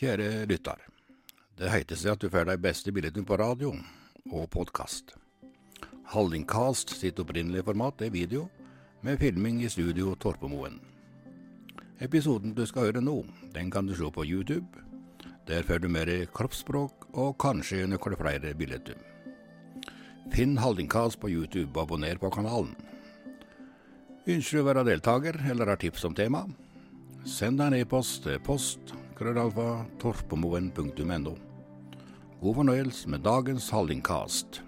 Kjære lytter. Det heter seg at du får de beste billettene på radio og podkast. Hallingcast sitt opprinnelige format er video, med filming i studio Torpemoen. Episoden du skal høre nå, den kan du se på YouTube. Der får du mer kroppsspråk og kanskje noen flere billetter. Finn Hallingcast på YouTube og abonner på kanalen. Ønsker du å være deltaker eller har tips om tema? Send en e-post til post krøllalfa torpemoen.no. God fornøyelse med dagens Hallingkast.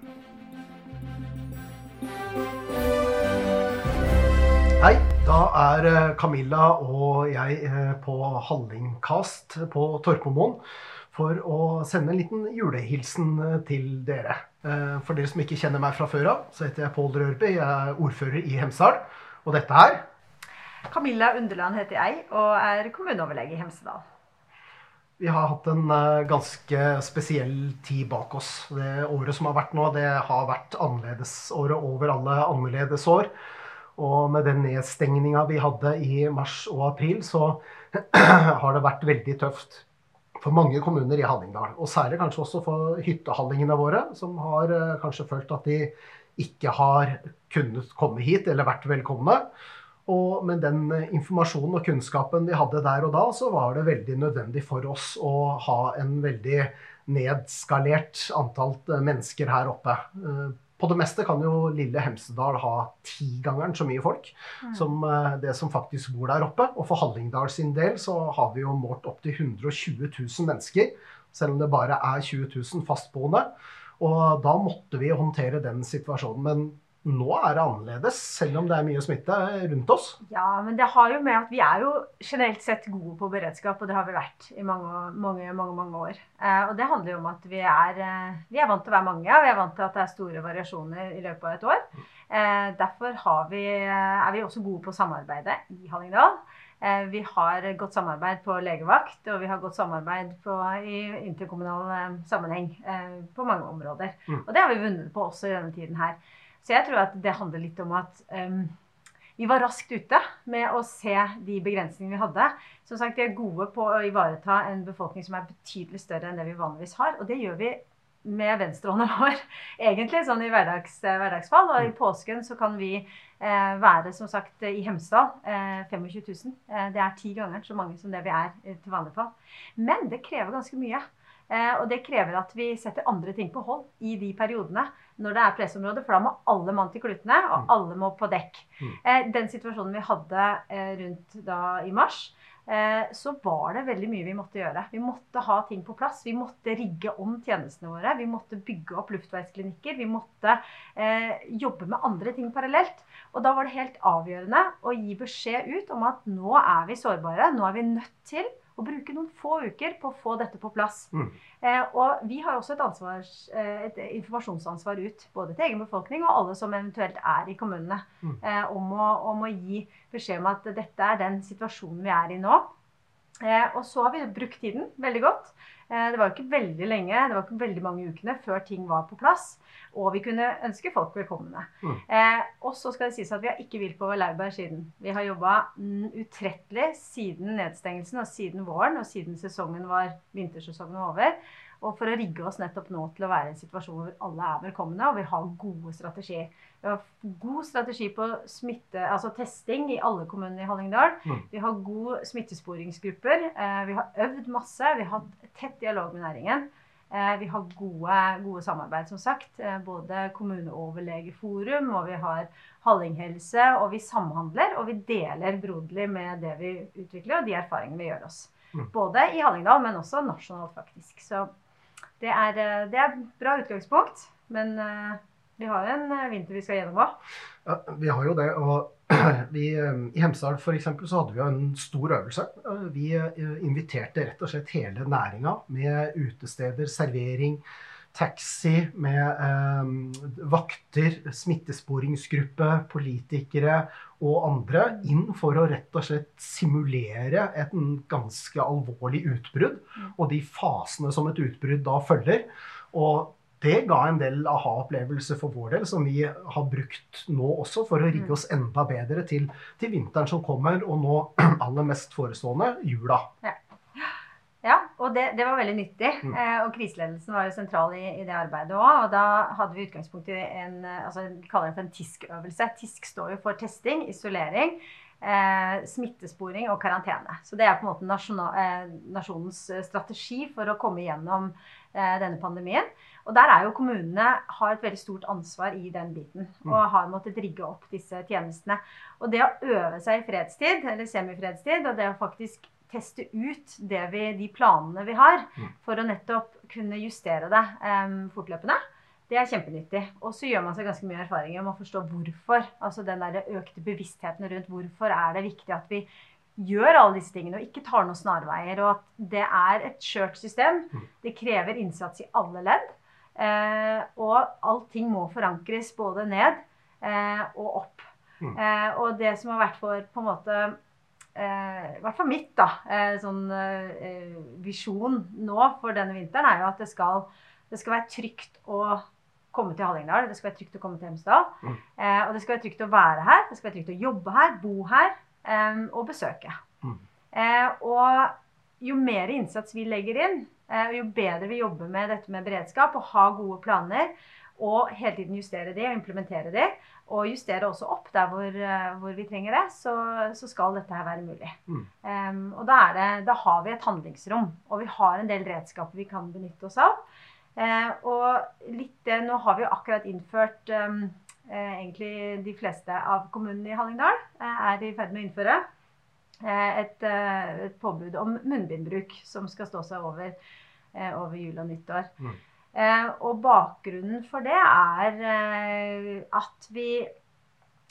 Hei, da er eh, Camilla og jeg eh, på Hallingkast på Torpomoen for å sende en liten julehilsen eh, til dere. For dere som ikke kjenner meg fra før av, så heter jeg Pål Rørby. Jeg er ordfører i Hemsedal. Og dette her Camilla Underland heter jeg og er kommuneoverlege i Hemsedal. Vi har hatt en ganske spesiell tid bak oss. Det året som har vært nå, det har vært annerledesåret over alle annerledes år. Og med den nedstengninga vi hadde i mars og april, så har det vært veldig tøft for mange kommuner i Hallingdal. Og særlig kanskje også for hyttehallingene våre, som har kanskje følt at de ikke har kunnet komme hit eller vært velkomne. Og med den informasjonen og kunnskapen vi hadde der og da, så var det veldig nødvendig for oss å ha en veldig nedskalert antall mennesker her oppe. På det meste kan jo lille Hemsedal ha tigangeren så mye folk mm. som det som faktisk bor der oppe. Og for Hallingdal sin del så har vi jo målt opptil 120 000 mennesker, selv om det bare er 20 000 fastboende. Og da måtte vi håndtere den situasjonen. Men nå er det annerledes, selv om det er mye smitte rundt oss. Ja, men det har jo med at vi er jo generelt sett gode på beredskap, og det har vi vært i mange, mange, mange, mange år. Eh, og det handler jo om at vi er, vi er, vant til å være mange, og vi er vant til at det er store variasjoner i løpet av et år. Eh, derfor vi, er vi også gode på samarbeidet i Hallingdal. Eh, vi har godt samarbeid på legevakt, og vi har godt samarbeid på, i interkommunal sammenheng på mange områder. Mm. Og det har vi vunnet på også i denne tiden her. Så jeg tror at det handler litt om at um, vi var raskt ute med å se de begrensningene vi hadde. Som sagt, Vi er gode på å ivareta en befolkning som er betydelig større enn det vi vanligvis har. Og det gjør vi med venstrehånda vår, egentlig, sånn i hverdags, hverdagsfall. Og i påsken så kan vi eh, være, som sagt, i Hemsedal eh, 25 000. Eh, det er ti ganger så mange som det vi er eh, til vanlig fall. Men det krever ganske mye. Eh, og det krever at vi setter andre ting på hold i de periodene når det er pressområde, for da må alle mann til klutene, og mm. alle må på dekk. Mm. Eh, den situasjonen vi hadde eh, rundt da i mars, så var det veldig mye vi måtte gjøre. Vi måtte ha ting på plass. Vi måtte rigge om tjenestene våre. Vi måtte bygge opp luftveisklinikker. Vi måtte eh, jobbe med andre ting parallelt. Og da var det helt avgjørende å gi beskjed ut om at nå er vi sårbare. Nå er vi nødt til og bruke noen få uker på å få dette på plass. Mm. Eh, og vi har også et, ansvar, eh, et, informasjonsansvar ut, både til egen befolkning og alle som eventuelt er i kommunene, mm. eh, om, å, om, å, gi beskjed om at dette er den situasjonen vi er i nå. Eh, og så har vi brukt tiden veldig godt. Eh, det var ikke veldig lenge, det var ikke veldig mange ukene før ting var på plass. Og vi kunne ønske folk velkomne. Mm. Eh, og så skal det sies at vi har ikke hvilt på laurbær siden. Vi har jobba mm, utrettelig siden nedstengelsen og siden våren og siden sesongen var, vintersesongen var over. Og for å rigge oss nettopp nå til å være i en situasjon hvor alle er velkomne, og vi har gode strategier. Vi har god strategi på smitte, altså testing i alle kommunene i Hallingdal. Mm. Vi har gode smittesporingsgrupper. Eh, vi har øvd masse. Vi har hatt tett dialog med næringen. Eh, vi har gode, gode, samarbeid, som sagt. Eh, både kommuneoverlegeforum, og vi har Hallinghelse. Og vi samhandler, og vi deler broderlig med det vi utvikler, og de erfaringene vi gjør oss. Mm. Både i Hallingdal, men også nasjonalt, faktisk. Så det er, eh, det er bra utgangspunkt. Men vi har jo en vinter vi skal gjennom òg. Ja, vi har jo det. og vi, eh, I Hemsedal f.eks. så hadde vi jo en stor øvelse. Eh, vi eh, inviterte rett og slett hele næringa med utesteder, servering, taxi, med eh, vakter, smittesporingsgruppe, politikere og andre inn for å rett og slett simulere et ganske alvorlig utbrudd mm. og de fasene som et utbrudd da følger. Og det ga en del aha-opplevelser for vår del, som vi har brukt nå også for å rigge mm. oss enda bedre til, til vinteren som kommer, og nå aller mest forestående jula. Ja. Og det, det var veldig nyttig. Mm. Eh, og kriseledelsen var jo sentral i, i det arbeidet òg. Og da hadde vi utgangspunkt i en altså Vi kaller det for en TISK-øvelse. TISK står jo for testing, isolering, eh, smittesporing og karantene. Så det er på en måte nasjonal, eh, nasjonens eh, strategi for å komme gjennom eh, denne pandemien. Og der er jo kommunene har et veldig stort ansvar i den biten. Og har måttet rigge opp disse tjenestene. Og det å øve seg i fredstid, eller semifredstid, og det å faktisk teste ut det vi, de planene vi har, for å nettopp kunne justere det um, fortløpende, det er kjempenyttig. Og så gjør man seg ganske mye erfaringer om å forstå hvorfor. Altså den der økte bevisstheten rundt hvorfor er det viktig at vi gjør alle disse tingene og ikke tar noen snarveier. Og at det er et skjørt system. Det krever innsats i alle ledd. Eh, og allting må forankres både ned eh, og opp. Mm. Eh, og det som har vært for på en måte I hvert fall mitt da, eh, sånn eh, visjon nå for denne vinteren, er jo at det skal, det skal være trygt å komme til Hallingdal. Det skal være trygt å komme til Hemsedal. Mm. Eh, og det skal være trygt å være her. Det skal være trygt å jobbe her, bo her eh, og besøke. Mm. Eh, og jo mer innsats vi legger inn, eh, jo bedre vi jobber med dette med beredskap og har gode planer, og hele tiden justere de og implementere de, og justere også opp der hvor, eh, hvor vi trenger det, så, så skal dette her være mulig. Mm. Um, og da, er det, da har vi et handlingsrom, og vi har en del redskaper vi kan benytte oss av. Uh, og litt, nå har vi jo akkurat innført um, uh, egentlig de fleste av kommunene i Hallingdal uh, er i ferd med å innføre et, et påbud om munnbindbruk som skal stå seg over, over jul og nyttår. Mm. Eh, og bakgrunnen for det er eh, at vi,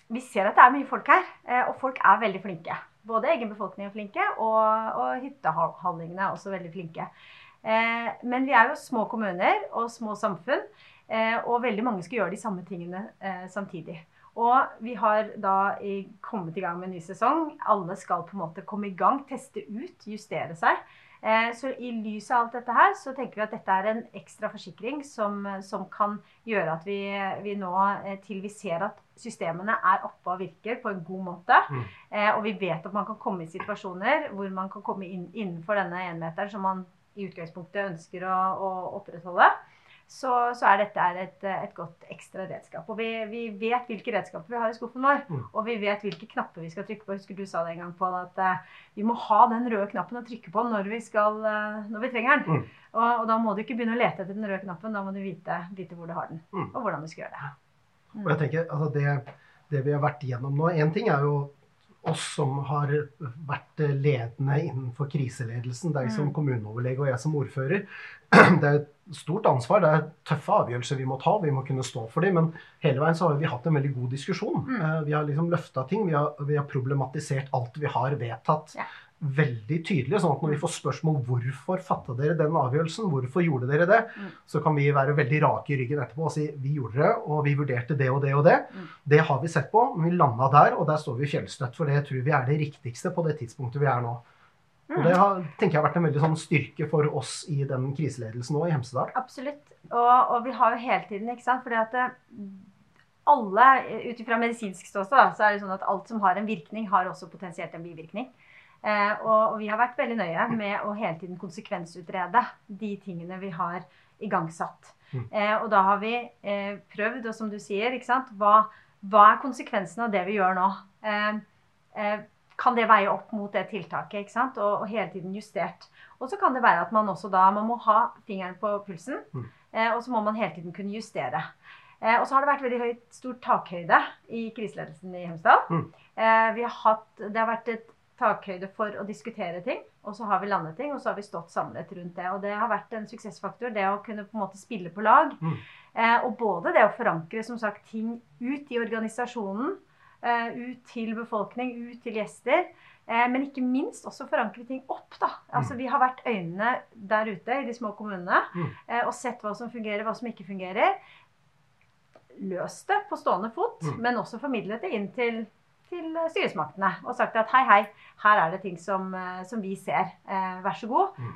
vi ser at det er mye folk her, eh, og folk er veldig flinke. Både egen befolkning er flinke, og, og hyttehandlingene er også veldig flinke. Men vi er jo små kommuner og små samfunn, og veldig mange skal gjøre de samme tingene samtidig. Og vi har da kommet i gang med en ny sesong. Alle skal på en måte komme i gang, teste ut, justere seg. Eh, så i lys av alt dette her, så tenker vi at dette er en ekstra forsikring som, som kan gjøre at vi, vi nå, eh, til vi ser at systemene er oppe og virker på en god måte, Mm. eh, og vi vet at man kan komme i situasjoner hvor man kan komme inn, innenfor denne enmeteren som man i utgangspunktet ønsker å, å opprettholde, så, så er dette et, et godt ekstra redskap. Og vi, vi vet hvilke redskaper vi har i skuffen vår, Mm. og vi vet hvilke knapper vi skal trykke på. Husker du sa det en gang Pål, at uh, vi må ha den røde knappen å trykke på når vi, skal, uh, når vi trenger den. Mm. Og, og da må du ikke begynne å lete etter den røde knappen, da må du vite, vite hvor du har den, Mm. og hvordan du skal gjøre det. Og jeg tenker, altså det, det vi har vært igjennom nå Én ting er jo oss som har vært ledende innenfor kriseledelsen. Deg som Mm. kommuneoverlege og jeg som ordfører. Det er et stort ansvar. Det er tøffe avgjørelser vi må ta. Vi må kunne stå for dem. Men hele veien så har vi hatt en veldig god diskusjon. Mm. Eh, Vi har liksom løfta ting. Vi har, vi har problematisert alt vi har vedtatt. Veldig tydelig, sånn at når vi får spørsmål hvorfor fatta dere den avgjørelsen, hvorfor gjorde dere det, Mm. så kan vi være veldig rake i ryggen etterpå og si vi gjorde det, og vi vurderte det og det og det. Mm. Det har vi sett på, men vi landa der, og der står vi fjellstøtt. For det tror vi er det riktigste på det tidspunktet vi er nå. Og Mm. det har, tenker jeg har vært en veldig sånn styrke for oss i den kriseledelsen nå i Hemsedal. Absolutt. Og, og vi har jo hele tiden, ikke sant Fordi at det, alle, ut ifra medisinsk ståsted, så er det sånn at alt som har en virkning, har også potensielt en bivirkning. Eh, og, vi har vært veldig nøye med å hele tiden konsekvensutrede de tingene vi har igangsatt. Mm. Eh, og da har vi eh, prøvd, og som du sier, ikke sant, hva, hva er konsekvensen av det vi gjør nå? Eh, eh, kan det veie opp mot det tiltaket? ikke sant? Og, og hele tiden justert. Og så kan det være at man også da man må ha fingeren på pulsen, Mm. eh, og så må man hele tiden kunne justere. Eh, og så har det vært veldig høyt, stor takhøyde i kriseledelsen i Hemsedal. Mm. Har hatt, det har vært et takhøyde for å diskutere ting, og så har vi landet ting, og så har vi stått samlet rundt det. Og det har vært en suksessfaktor, det å kunne på en måte spille på lag. Mm. Eh, og både det å forankre som sagt, ting ut i organisasjonen, eh, ut til befolkning, ut til gjester. Eh, men ikke minst også forankre ting opp. da. Altså, Vi har vært øynene der ute i de små kommunene Mm. eh, og sett hva som fungerer, hva som ikke fungerer. Løst det på stående fot, Mm. men også formidlet det inn til, til eh, styresmaktene. Og sagt at hei, hei, her er det ting som, eh, som vi ser. Eh, vær så god. Mm.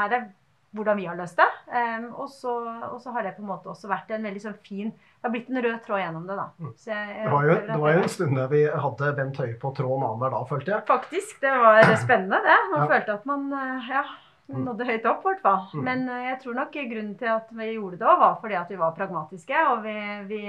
Her er hvordan vi har løst det. Eh, og, så, og så har det på en måte også vært en veldig sånn fin Det har blitt en rød tråd gjennom det, da. Mm. Så jeg, Det var jo, det var jo en stund der vi hadde Bent Høie på tråden annenhver dag, følte jeg. Faktisk. Det var spennende, det. Man Ja. følte at man Ja. Nådde høyt opp, i hvert fall. Mm. Men jeg tror nok grunnen til at vi gjorde det, òg, var fordi at vi var pragmatiske. Og vi, vi,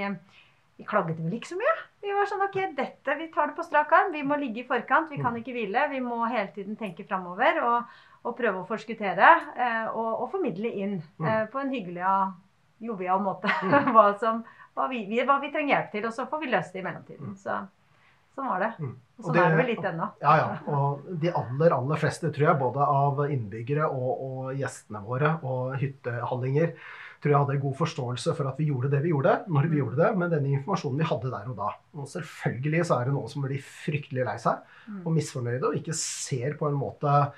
vi klaget vel ikke så mye. Vi var sånn OK, dette, vi tar det på strak arm. Vi må ligge i forkant. Vi kan Mm. ikke hvile. Vi må hele tiden tenke framover og, og prøve å forskuttere eh, og, og formidle inn Mm. eh, på en hyggelig og jovial måte hva, som, hva, vi, hva vi trenger hjelp til. Og så får vi løst det i mellomtiden. Mm. Så sånn var det. Mm. Og sånn det- er det vel litt ennå. Ja, ja. Og de aller, aller fleste, tror jeg, både av innbyggere og, og gjestene våre og hyttehallinger, tror jeg hadde god forståelse for at vi gjorde det vi gjorde, når vi Mm. gjorde det, med den informasjonen vi hadde der og da. Og selvfølgelig så er det noen som blir fryktelig lei seg Mm. og misfornøyde og ikke ser på en måte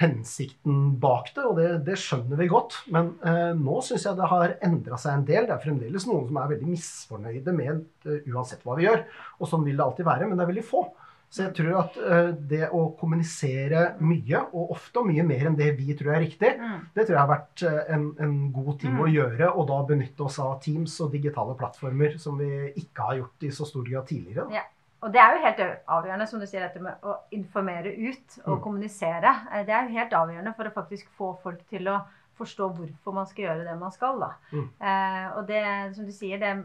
hensikten bak det, og det, det skjønner vi godt. Men eh, nå syns jeg det har endra seg en del. Det er fremdeles noen som er veldig misfornøyde med uh, uansett hva vi gjør. Og sånn vil det alltid være, men det er veldig få. Så jeg tror at uh, det å kommunisere mye, og ofte og mye mer enn det vi tror er riktig, Mm. det tror jeg har vært uh, en, en god ting Mm. å gjøre. Og da benytte oss av Teams og digitale plattformer som vi ikke har gjort i så stor grad tidligere. Da. Ja. Og det er jo helt avgjørende, som du sier, dette med å informere ut og Mm. kommunisere. Eh, Det er jo helt avgjørende for å faktisk få folk til å forstå hvorfor man skal gjøre det man skal. Da. Mm. Eh, og det, som du sier, det,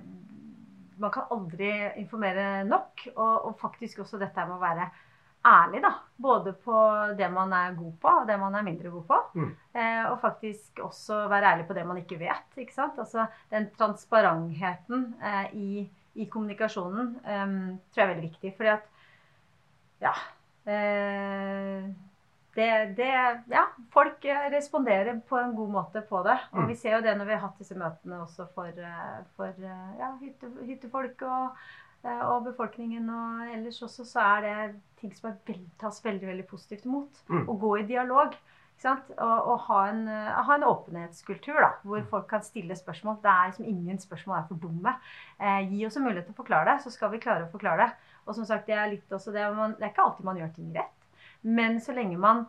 man kan aldri informere nok. Og, og faktisk også dette med å være ærlig, da. Både på det man er god på, og det man er mindre god på. Mm. Eh, og faktisk også være ærlig på det man ikke vet. ikke sant? Altså den transparentheten eh, i i kommunikasjonen um, tror jeg er veldig viktig. Fordi at ja, eh, det, det, ja folk responderer på en god måte på det. Og Mm. vi ser jo det når vi har hatt disse møtene også for, eh, for eh, ja, hytte, hyttefolk og, og befolkningen. Og ellers også så er det ting som er tas veldig veldig positivt imot. Mm. Å gå i dialog. Og, ha, en, eh, ha en åpenhetskultur da, hvor Mm. folk kan stille spørsmål. Det er liksom Ingen spørsmål er for dumme. Eh, gi oss en mulighet til å forklare det, så skal vi klare å forklare det. Og som sagt, det er, litt også det, man, det er ikke alltid man gjør ting rett. Men så lenge man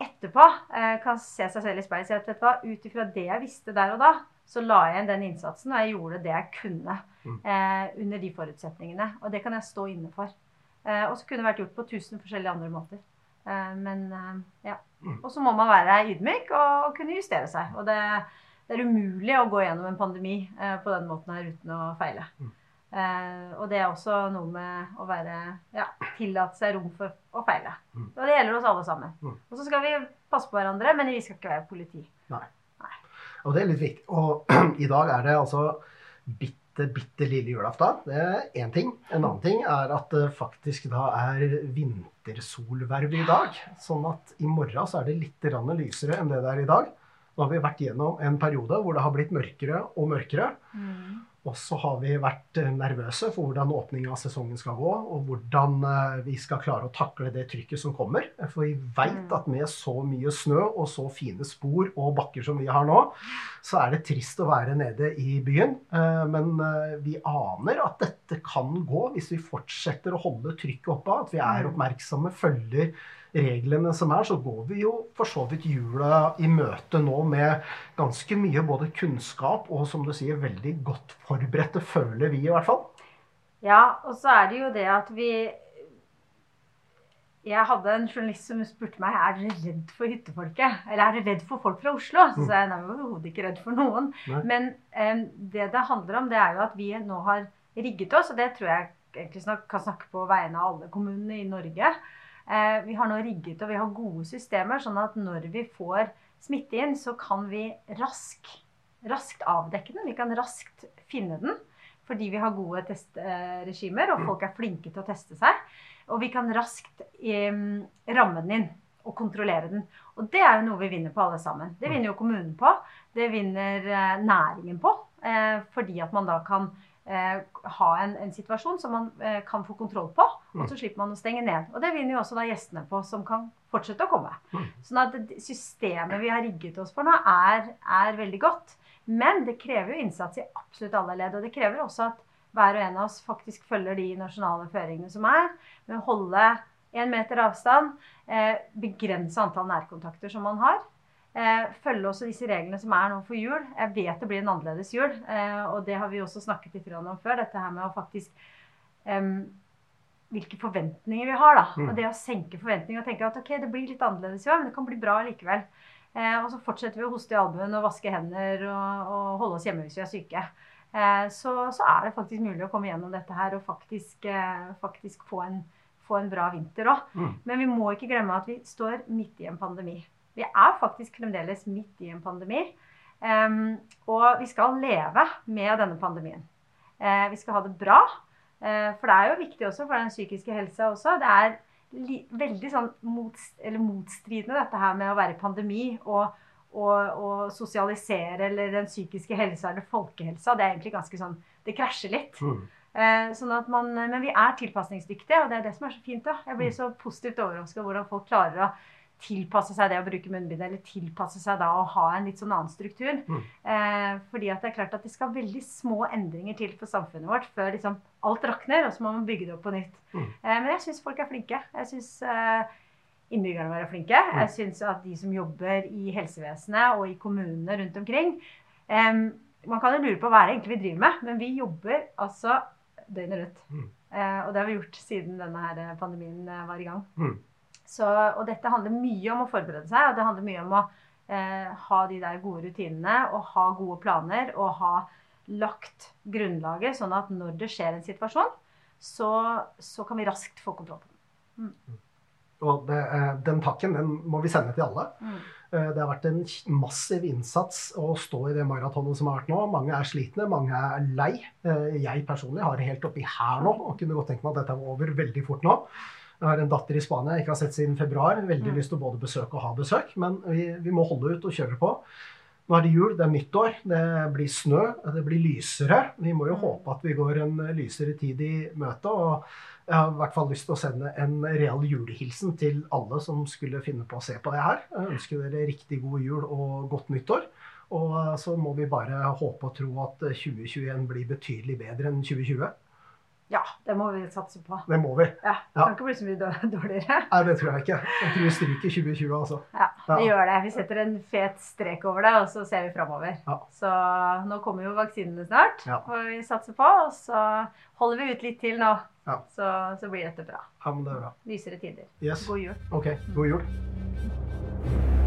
etterpå eh, kan se seg selv i speilet og si at vet du hva, ut ifra det jeg visste der og da, så la jeg inn den innsatsen, og jeg gjorde det jeg kunne Mm. eh, under de forutsetningene. Og det kan jeg stå inne for. Eh, og så kunne det vært gjort på tusen forskjellige andre måter. Eh, men eh, ja. Mm. Og så må man være ydmyk og, kunne justere seg. Og det, det er umulig å gå gjennom en pandemi eh, på den måten her uten å feile. Mm. Og det er også noe med å være ja, tillate seg rom for å feile. Mm. Og det gjelder oss alle sammen. Mm. Og så skal vi passe på hverandre, men vi skal ikke være politi. Og det er litt viktig. Og i dag er det altså bitte, bitte lille julaften. Det er én ting. En annen ting er at det faktisk da er vintersolverv i dag. Sånn at i morgen så er det litt lysere enn det det er i dag. Nå har vi vært gjennom en periode hvor det har blitt mørkere og mørkere. Og så har vi vært eh, nervøse for hvordan åpninga av sesongen skal gå, og hvordan eh, vi skal klare å takle det trykket som kommer. For vi veit Mm. at med så mye snø og så fine spor og bakker som vi har nå, så er det trist å være nede i byen. Eh, Men vi aner at dette kan gå hvis vi fortsetter å holde trykket oppe, at vi er Mm. oppmerksomme, følger reglene som er, så går vi jo for så vidt jula i møte nå med ganske mye både kunnskap og som du sier, veldig godt forberedte, føler vi i hvert fall. Ja, og så er det jo det at vi Jeg hadde en journalist som spurte meg er dere redd for hyttefolket. Eller er dere redd for folk fra Oslo? Så sa jeg nei, vi er overhodet ikke redd for noen. Nei. Men um, det det handler om, det er jo at vi nå har rigget oss, og det tror jeg egentlig kan snakke på vegne av alle kommunene i Norge. Eh, vi har nå rigget og vi har gode systemer, sånn at når vi får smitte inn, så kan vi rask, raskt avdekke den. Vi kan raskt finne den fordi vi har gode testregimer, og folk er flinke til å teste seg. Og vi kan raskt ramme den inn og kontrollere den. Og det er jo noe vi vinner på alle sammen. Det vinner jo kommunen på. Det vinner eh, næringen på. Eh, fordi at man da kan ha en, en situasjon som man eh, kan få kontroll på. Og så slipper man å stenge ned. Og det vinner jo også da gjestene på, som kan fortsette å komme. Mm. Sånn at systemet vi har rigget oss for nå, er, er veldig godt. Men det krever jo innsats i absolutt alle ledd. Og det krever også at hver og en av oss faktisk følger de nasjonale føringene som er, med å holde én meter avstand, eh, begrense antall nærkontakter som man har. Eh, følge også disse reglene som er nå for jul. Jeg vet det blir en annerledes jul, eh, og det har vi også snakket litt om før. Dette her med å faktisk em, Hvilke forventninger vi har, da. Mm. Og det å senke forventninger og tenke at ok, det blir litt annerledes i år, men det kan bli bra likevel. Eh, og så fortsetter vi å hoste i albuen og vaske hender og, og holde oss hjemme hvis vi er syke. Eh, så, så, er det faktisk mulig å komme gjennom dette her og faktisk, eh, faktisk få, en, få, en, bra vinter òg. Mm. Men vi må ikke glemme at vi står midt i en pandemi. Vi er faktisk fremdeles midt i en pandemi. Um, og vi skal leve med denne pandemien. Uh, vi skal ha det bra. Uh, for det er jo viktig også for den psykiske helsa også. Det er veldig sånn mot, motstridende dette her med å være i pandemi og, og, og, sosialisere eller den psykiske helsa eller folkehelsa. Det er egentlig ganske sånn Det krasjer litt. Mm. Eh, sånn at man, men vi er tilpasningsdyktige, og det er det som er så fint. Da. Jeg blir mm. så positivt overrasket over hvordan folk klarer å tilpasse seg det å bruke munnbind, eller tilpasse seg da å ha en litt sånn annen struktur. Mm. Eh, fordi at det er klart at det skal veldig små endringer til for samfunnet vårt før liksom alt rakner, og så må man bygge det opp på nytt. Mm. Eh, men jeg syns folk er flinke. Jeg syns eh, innbyggerne våre er flinke. Mm. Jeg syns at de som jobber i helsevesenet og i kommunene rundt omkring eh, Man kan jo lure på hva det egentlig vi driver med, men vi jobber altså døgnet rundt. Mm. Eh, og det har vi gjort siden denne her pandemien eh, var i gang. Mm. Så, og dette handler mye om å forberede seg, og det handler mye om å eh, ha de der gode rutinene og ha gode planer og ha lagt grunnlaget, sånn at når det skjer en situasjon, så, så kan vi raskt få kontroll på den. Mm. Og det, eh, den takken den må vi sende til alle. Mm. Eh, det har vært en massiv innsats å stå i det maratonet som har vært nå. Mange er slitne, mange er lei. Eh, jeg personlig har det helt oppi her nå og kunne godt tenke meg at dette var over veldig fort nå. Jeg har en datter i Spania jeg ikke har sett siden februar. Veldig mm. lyst til å både besøke og ha besøk, men vi, vi, må holde ut og kjøre på. Nå er det jul, det er nyttår, det blir snø, det blir lysere. Vi må jo mm. håpe at vi går en lysere tid i møte. og jeg har i hvert fall lyst til å sende en real julehilsen til alle som skulle finne på å se på det her. Jeg ønsker dere riktig god jul og godt nyttår. Og så må vi bare håpe og tro at 2021 blir betydelig bedre enn 2020. Ja, det må vi satse på. Det må vi. Ja, Det kan ikke bli så mye dårligere. Nei, det tror jeg ikke. Jeg tror vi stryker 2020, altså. Ja, vi ja. gjør det. Vi setter en fet strek over det, og så ser vi framover. Ja. Så nå kommer jo vaksinene snart, ja. og vi satser på. Og så holder vi ut litt til nå. Ja. Så, så, blir dette bra. Ja, men det er bra. Lysere tider. Yes. God jul. Ok, god jul.